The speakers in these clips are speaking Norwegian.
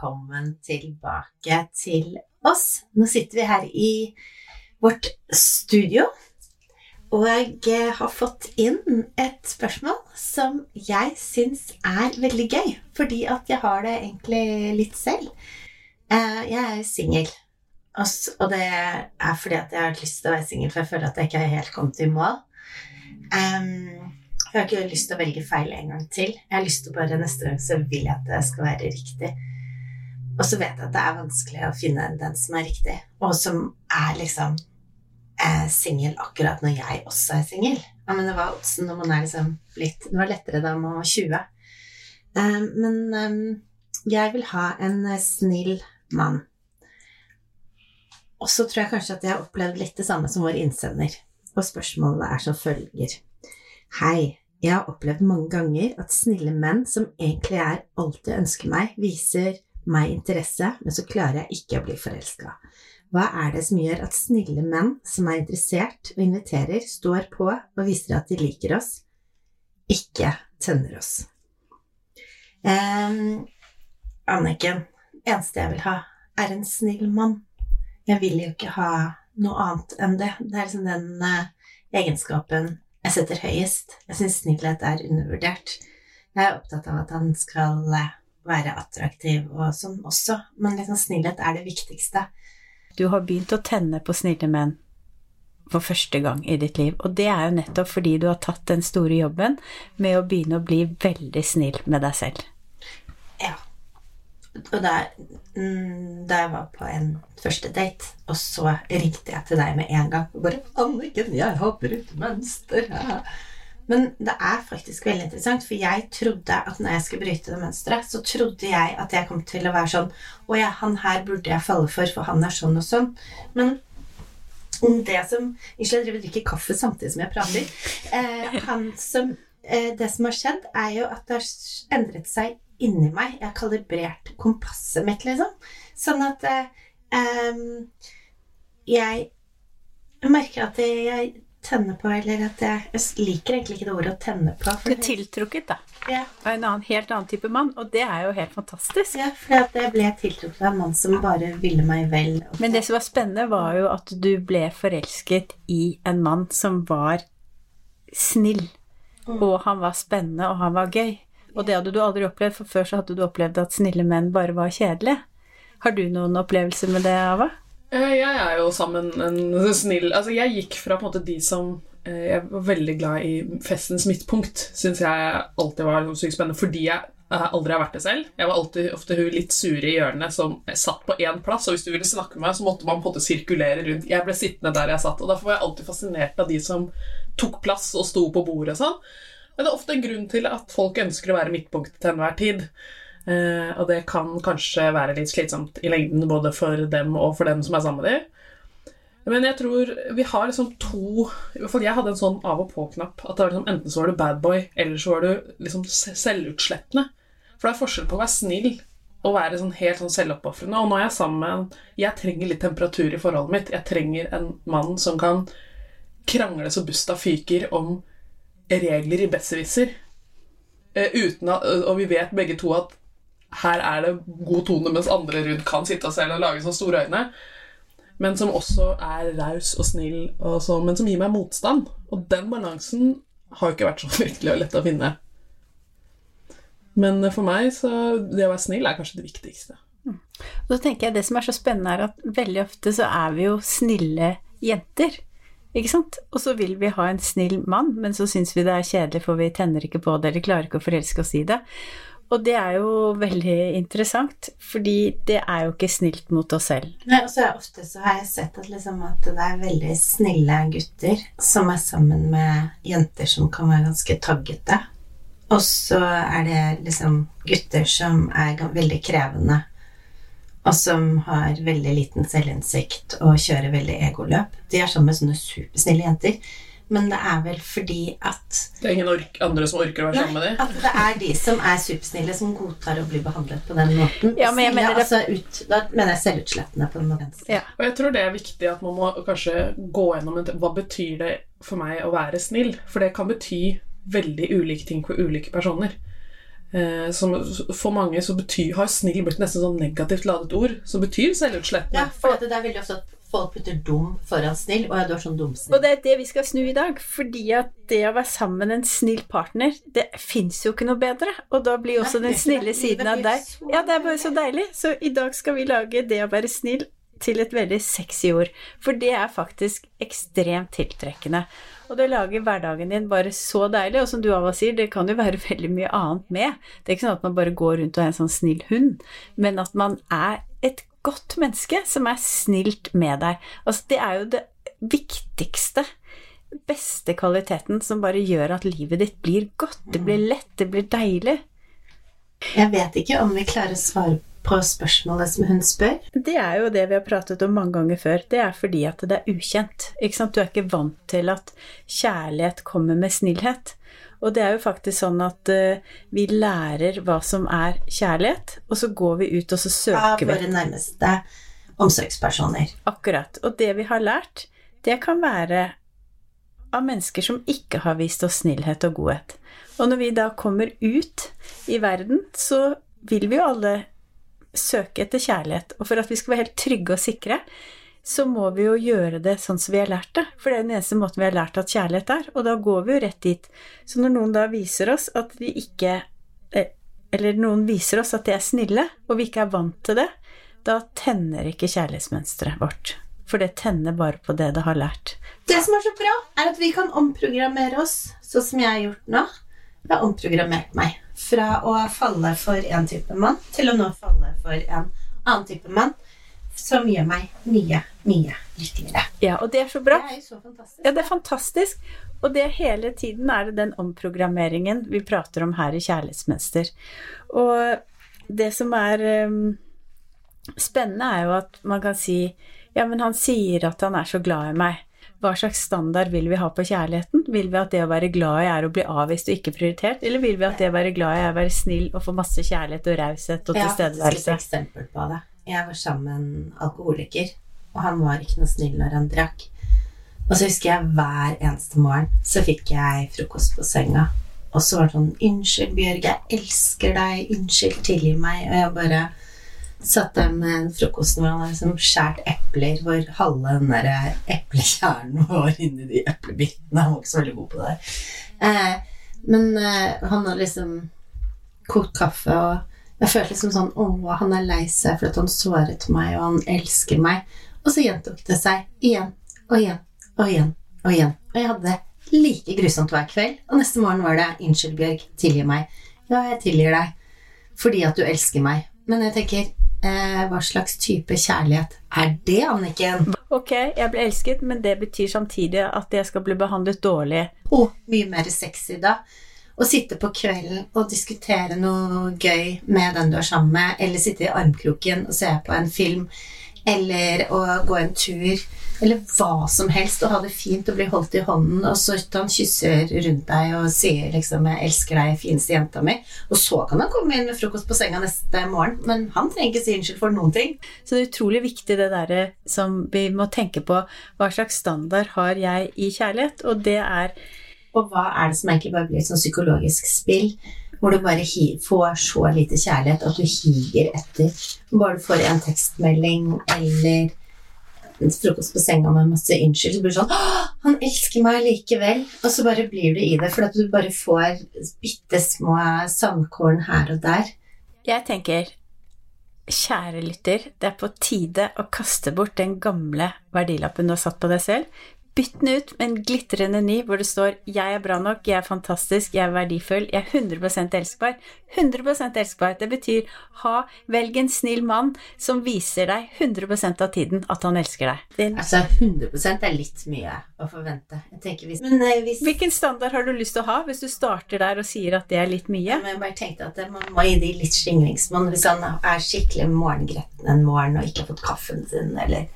Velkommen tilbake til oss. Nå sitter vi her i vårt studio, og jeg har fått inn et spørsmål som jeg syns er veldig gøy, fordi at jeg har det egentlig litt selv. Eh, Jeg er singel, og det er fordi at jeg har lyst til å være singel, for jeg føler at jeg ikke har helt kommet i mål. Jeg har ikke lyst til å velge feil en gang til. Jeg har lyst til bare neste gang så vil jeg at det skal være riktig. Og så vet jeg at det er vanskelig å finne den som er riktig, og som er liksom eh, singel akkurat når jeg også er singel. Ja, men det var oddsen når man er liksom litt Det var lettere da man var 20. Eh, men eh, jeg vil ha en eh, snill mann. Og så tror jeg kanskje at jeg har opplevd litt det samme som vår innsender. Og spørsmålet er som følger. Hei, jeg har opplevd mange ganger at snille menn som egentlig er alt de ønsker meg, viser meg interesse, men så klarer jeg ikke å bli forelska. Hva er det som gjør at snille menn som er interessert og inviterer, står på og viser at de liker oss, ikke tenner oss? Um, Anniken, eneste jeg vil ha, er en snill mann. Jeg vil jo ikke ha noe annet enn det. Det er liksom den uh, egenskapen jeg setter høyest. Jeg syns snillhet er undervurdert. Jeg er opptatt av at han skal eh, være attraktiv og sånn også, men liksom snillhet er det viktigste. Du har begynt å tenne på snille menn for første gang i ditt liv, og det er jo nettopp fordi du har tatt den store jobben med å begynne å bli veldig snill med deg selv. Ja. Og da, mm, da jeg var på en første date, og så ringte jeg til deg med en gang og bare 'Anniken, jeg har brutt mønster'. Ja. Men det er faktisk veldig interessant, for jeg trodde at når jeg skulle bryte det mønsteret, så trodde jeg at jeg kom til å være sånn 'Å ja, han her burde jeg falle for, for han er sånn og sånn'. Men det som Unnskyld, jeg driver og drikker kaffe samtidig som jeg prater. Eh, han som, eh, det som har skjedd, er jo at det har endret seg inni meg. Jeg har kalibrert kompasset mitt, liksom. Sånn at eh, em, jeg merker at jeg tenner på, eller at jeg, jeg liker egentlig ikke det ordet å tenne på. Du er tiltrukket, da, ja, av en annen, helt annen type mann, og det er jo helt fantastisk. ja, for jeg ble tiltrukket av en mann som bare ville meg vel. og- Men det som var spennende, var jo at du ble forelsket i en mann som var snill, og han var spennende, og han var gøy. Og det hadde du aldri opplevd, for før så hadde du opplevd at snille menn bare var kjedelige. Har du noen opplevelser med det, Ava? Eh, Jeg er jo sammen en snill Altså, jeg gikk fra på en måte de som eh, Jeg var veldig glad i festens midtpunkt. Syns jeg alltid var sykt spennende fordi jeg aldri har vært det selv. Jeg var alltid ofte hun litt sure i hjørnet som satt på én plass, og hvis du ville snakke med meg, så måtte man på en måte sirkulere rundt. Jeg ble sittende der jeg satt, og derfor var jeg alltid fascinert av de som tok plass og sto på bordet og sånn. Men det er ofte en grunn til at folk ønsker å være midtpunktet til enhver tid. Eh, og det kan kanskje være litt slitsomt i lengden både for dem og for dem som er sammen med dem. Men jeg tror vi har liksom to I hvert fall jeg hadde en sånn av og på-knapp. At liksom, Enten så var du bad boy, eller så var du liksom selvutslettende. For det er forskjell på å være snill og være sånn helt sånn selvoppofrende. Og nå er jeg sammen med en Jeg trenger litt temperatur i forholdet mitt. Jeg trenger en mann som kan krangle så busta fyker om regler i besserwisser. Uh, uten at, og vi vet begge to at her er det god tone, mens andre rundt kan sitte og selv og lage sånne store øyne. Men som også er raus og snill, og så, men som gir meg motstand. Og den balansen har jo ikke vært så virkelig lett å finne. Men for meg så det å være snill er kanskje det viktigste. Og så tenker jeg Det som er så spennende, er at veldig ofte så er vi jo snille jenter. Ikke sant? Og så vil vi ha en snill mann, men så syns vi det er kjedelig, for vi tenner ikke på det, eller klarer ikke å forelske oss i det. Og det er jo veldig interessant, fordi det er jo ikke snilt mot oss selv. Nei, og så ofte så har jeg sett at, liksom at det er veldig snille gutter som er sammen med jenter som kan være ganske taggete. Og så er det liksom gutter som er veldig krevende, og som har veldig liten selvinnsikt og kjører veldig egoløp. De er sammen med sånne supersnille jenter. Men det er vel fordi at Det er ingen ork andre som orker å være sammen med dem. at det er de som er supersnille, som godtar å bli behandlet på den måten. Ja, men jeg mener det- altså ut, Da mener jeg selvutslettende på den måten. Ja. Og jeg tror det er viktig at man må kanskje gå gjennom en, hva betyr det for meg å være snill. For det kan bety veldig ulike ting for ulike personer. Eh, som, for mange så betyr, har snill blitt nesten sånn negativt ladet ord, som betyr selvutslettende. Ja, for det er veldig ofte at folk putter dum foran snill. Og ja, du er sånn dumsnill. Og det er det vi skal snu i dag, fordi at det å være sammen med en snill partner, det fins jo ikke noe bedre. Og da blir også den snille siden av deg Ja, det er bare så deilig. Så i dag skal vi lage det å være snill til et veldig sexy ord. For det er faktisk ekstremt tiltrekkende. Og det lager hverdagen din bare så deilig. Og som du av og sier, det kan jo være veldig mye annet med. Det er ikke sånn at man bare går rundt og er en sånn snill hund, men at man er et godt menneske som er snilt med deg. Altså, det er jo det viktigste beste kvaliteten som bare gjør at livet ditt blir godt. Det blir lett, det blir deilig. Jeg vet ikke om vi klarer å svare på spørsmålet som hun spør. Det er jo det vi har pratet om mange ganger før. Det er fordi at det er ukjent. Du er ikke vant til at kjærlighet kommer med snillhet. Og det er jo faktisk sånn at uh, vi lærer hva som er kjærlighet, og så går vi ut og så søker vi. Av våre nærmeste omsorgspersoner. Akkurat. Og det vi har lært, det kan være av mennesker som ikke har vist oss snillhet og godhet. Og når vi da kommer ut i verden, så vil vi jo alle søke etter kjærlighet. Og for at vi skal være helt trygge og sikre, så må vi jo gjøre det sånn som vi har lært det. For det er den eneste måten vi har lært at kjærlighet er, og da går vi jo rett dit. Så når noen da viser oss at vi ikke eh, Eller noen viser oss at de er snille, og vi ikke er vant til det, da tenner ikke kjærlighetsmønsteret vårt. For det tenner bare på det det har lært. Det som er så bra, er at vi kan omprogrammere oss, sånn som jeg har gjort nå. Jeg har omprogrammert meg fra å falle for en type mann til å nå falle for en annen type mann, som gjør meg mye, mye lykkeligere. Ja, og det er så bra. Det er jo så fantastisk. Ja, det er fantastisk. Og det hele tiden er det den omprogrammeringen vi prater om her i Kjærlighetsmønster. Og det som er um, spennende, er jo at man kan si Ja, men han sier at han er så glad i meg. Hva slags standard vil vi ha på kjærligheten? Vil vi at det å være glad i er å bli avvist og ikke prioritert? Eller vil vi at det å være glad i er å være snill og få masse kjærlighet og raushet og tilstedeværelse? Ja, et eksempel på det. Jeg var sammen med en alkoholiker, og han var ikke noe snill når han drakk. Og så husker jeg hver eneste morgen så fikk jeg frokost på senga. Og så var det sånn 'Unnskyld, Bjørg, jeg elsker deg. Unnskyld, tilgi meg.' Og jeg bare satt der med en frokost hvor han hadde liksom skjært epler, hvor halve den der eplekjernen var inni de eplebitene. Han var ikke så veldig god på det. Eh, men eh, han hadde liksom kokt kaffe, og jeg følte liksom sånn Å, han er lei seg fordi at han såret meg, og han elsker meg. Og så gjentok det seg igjen og igjen og igjen og igjen. Og jeg hadde det like grusomt hver kveld. Og neste morgen var det 'Unnskyld, Bjørg. Tilgi meg'. Ja, jeg tilgir deg fordi at du elsker meg. Men jeg tenker eh, Hva slags type kjærlighet er det, Anniken? Ok, jeg ble elsket, men det betyr samtidig at jeg skal bli behandlet dårlig. Å, mye mer sexy da. Å sitte på kvelden og diskutere noe gøy med den du er sammen med, eller sitte i armkroken og se på en film, eller å gå en tur, eller hva som helst, og ha det fint og bli holdt i hånden, og så han kysser rundt deg og sier liksom 'jeg elsker deg, fineste jenta mi', og så kan han komme inn med frokost på senga neste morgen, men han trenger ikke si unnskyld for noen ting. Så det er utrolig viktig det derre som vi må tenke på. Hva slags standard har jeg i kjærlighet? Og det er Og hva er det som egentlig bare blir et sånn psykologisk spill, hvor du bare får så lite kjærlighet at du higer etter. Bare du får en tekstmelding eller en frokost på senga med masse unnskyld, så blir det sånn han elsker meg likevel. Og så bare blir du i det, for at du bare får bitte små sandkorn her og der. Jeg tenker Kjære lytter, det er på tide å kaste bort den gamle verdilappen du har satt på deg selv. Bytt den ut med en glitrende ny hvor det står 'Jeg er bra nok, jeg er fantastisk, jeg er verdifull, jeg er 100% elskbar'. 100% elskbar. Det betyr ha, velg en snill mann som viser deg 100% av tiden at han elsker deg. Din. Altså 100% er litt mye å forvente. Jeg tenker hvis, Men nei, hvis hvilken standard har du lyst til å ha hvis du starter der og sier at det er litt mye? Ja, men jeg bare tenkte at man må gi de litt slingringsmonn hvis han er skikkelig morgengretten en morgen og ikke har fått kaffen sin, eller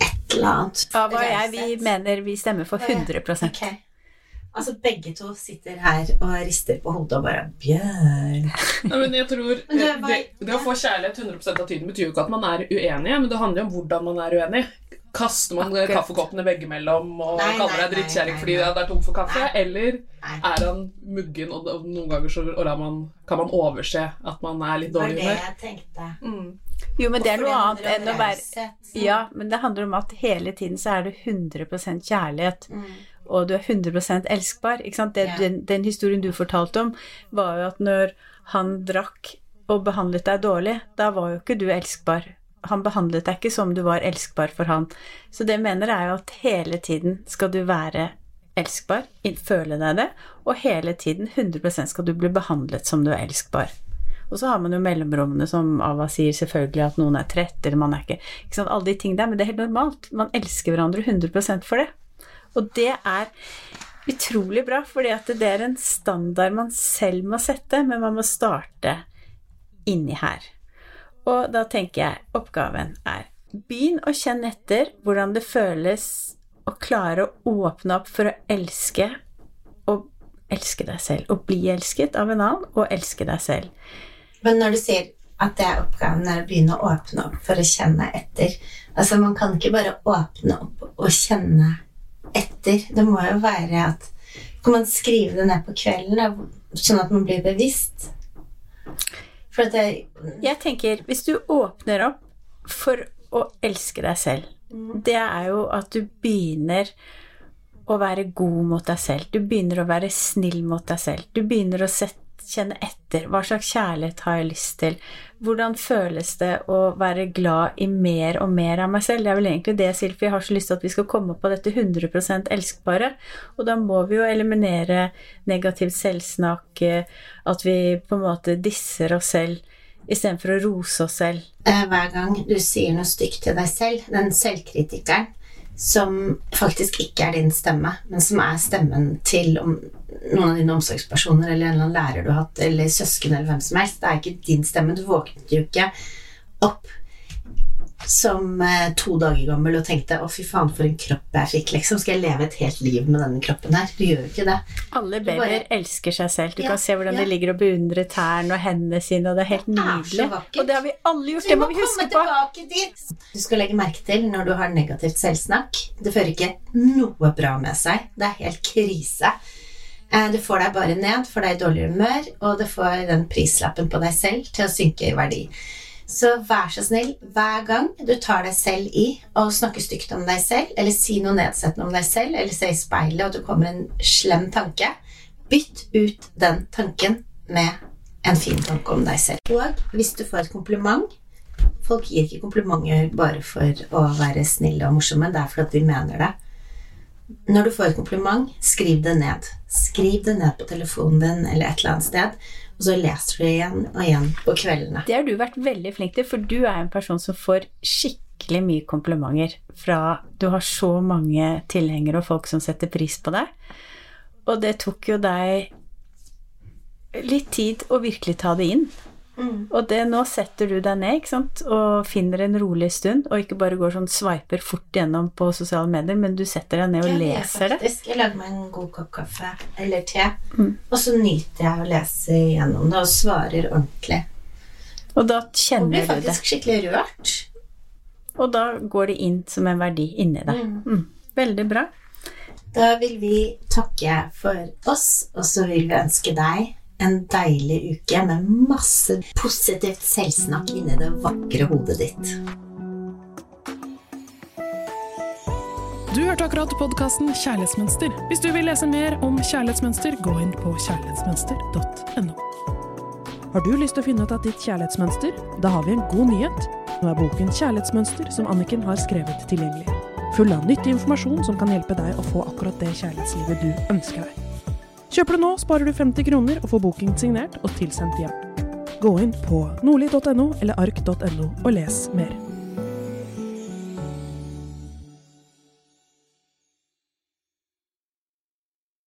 et eller annet. Ava og jeg, vi mener vi stemmer for 100 okay. Altså begge to sitter her og rister på hodet og bare Bjørn Nei, men jeg tror Men det det, å få kjærlighet 100 av tiden betyr jo ikke at man er uenig, men det handler jo om hvordan man er uenig. Kaster man Akkurat. kaffekoppene veggimellom og Nei, kaller deg drittkjerring fordi det er tom for kaffe? Nei. Eller Nei. er han muggen, og, noen ganger så og man, kan man overse at man er litt dårlig Det var det jeg tenkte. Mm. Jo, men det er noe annet enn å være. Ja, men det handler om at hele tiden så er det 100 kjærlighet, Mm. og du er 100 elskbar. Ikke sant? Det, Ja. den, den historien du fortalte om, var jo at når han drakk og behandlet deg dårlig, da var jo ikke du elskbar. Han behandlet deg ikke som du var elskbar for han. Så det jeg mener er jo at hele tiden skal du være elskbar, føle deg det, og hele tiden 100% skal du bli behandlet som du er elskbar. Og så har man jo mellomrommene som Ava sier, selvfølgelig at noen er trett, eller man er ikke ikke sant, Alle de ting der, men det er helt normalt. Man elsker hverandre 100% for det. Og det er utrolig bra, fordi at det er en standard man selv må sette, men man må starte inni her. Og da tenker jeg oppgaven er begynn å kjenne etter hvordan det føles å klare å åpne opp for å elske og elske deg selv. Og bli elsket av en annen og elske deg selv. Men når du sier at det er oppgaven er å begynne å åpne opp for å kjenne etter Altså, man kan ikke bare åpne opp og kjenne etter. Det må jo være at Kan man skrive det ned på kvelden, sånn at man blir bevisst? For at det Jeg tenker, hvis du åpner opp for å elske deg selv, det er jo at du begynner å være god mot deg selv. Du begynner å være snill mot deg selv. Du begynner å sette, kjenne etter. Hva slags kjærlighet har jeg lyst til? Hvordan føles det å være glad i mer og mer av meg selv? Det er vel egentlig det, Silfi. Jeg har så lyst til at vi skal komme på dette 100% elskbare. Og da må vi jo eliminere negativt selvsnakk, eh, at vi på en måte disser oss selv istedenfor å rose oss selv. eh, hver gang du sier noe stygt til deg selv, den selvkritikeren som faktisk ikke er din stemme, men som er stemmen til noen av dine omsorgspersoner eller en eller annen lærer du har hatt, eller søsken eller hvem som helst. Det er ikke din stemme. Du våknet jo ikke opp som eh, to dager gammel og tenkte 'Å, fy faen, for en kropp jeg fikk', liksom. Skal jeg leve et helt liv med denne kroppen her? Du gjør jo ikke det. Alle babyer elsker seg selv. Du Ja, kan se hvordan ja. de ligger og beundrer tærne og hendene sine, og det er helt Det er nydelig. Og det har vi alle gjort, det må må vi huske på. Du skal legge merke til når du har negativt selvsnakk. Det fører ikke noe bra med seg. Det er helt krise. du Det får deg bare ned, får deg i dårligere humør, og det får den prislappen på deg selv til å synke i verdi. Så vær så snill, hver gang du tar deg selv i og snakker stygt om deg selv, eller si noe nedsettende om deg selv, eller se i speilet og det kommer en slem tanke, bytt ut den tanken med en fin tanke om deg selv. Og hvis du får et kompliment Folk gir ikke komplimenter bare for å være snille og morsomme, det er fordi de mener det. Når du får et kompliment, skriv det ned. Skriv det ned på telefonen din eller et eller annet sted, og så leser du igjen og igjen på kveldene. Det har du vært veldig flink til, for du er en person som får skikkelig mye komplimenter fra Du har så mange tilhengere og folk som setter pris på deg. Og det tok jo deg litt tid å virkelig ta det inn. Og det, nå setter du deg ned ikke sant? og finner en rolig stund, og ikke bare går sånn sveiper fort gjennom på sosiale medier, men du setter deg ned og Ja, leser det. faktisk. Jeg lager meg en god kopp kaffe eller te, Mm. og så nyter jeg å lese gjennom det og svarer ordentlig. Og da kjenner du det. faktisk skikkelig rørt. Og da går det inn som en verdi inni deg. Mm. Veldig bra. Da vil vi takke for oss, og så vil vi ønske deg en deilig uke med masse positivt selvsnakk inni det vakre hodet ditt. Du hørte akkurat podkasten Kjærlighetsmønster. Hvis du vil lese mer om kjærlighetsmønster, gå inn på kjærlighetsmønster.no. Har du lyst til å finne ut av ditt kjærlighetsmønster? Da har vi en god nyhet. Nå er boken Kjærlighetsmønster som Anniken har skrevet tilgjengelig. full av nyttig informasjon som kan hjelpe deg å få akkurat det kjærlighetslivet du ønsker deg. Kjøper du nå, sparer du 50 kroner og får boken signert og tilsendt hjem. Gå inn på nordli.no eller ark.no og les mer.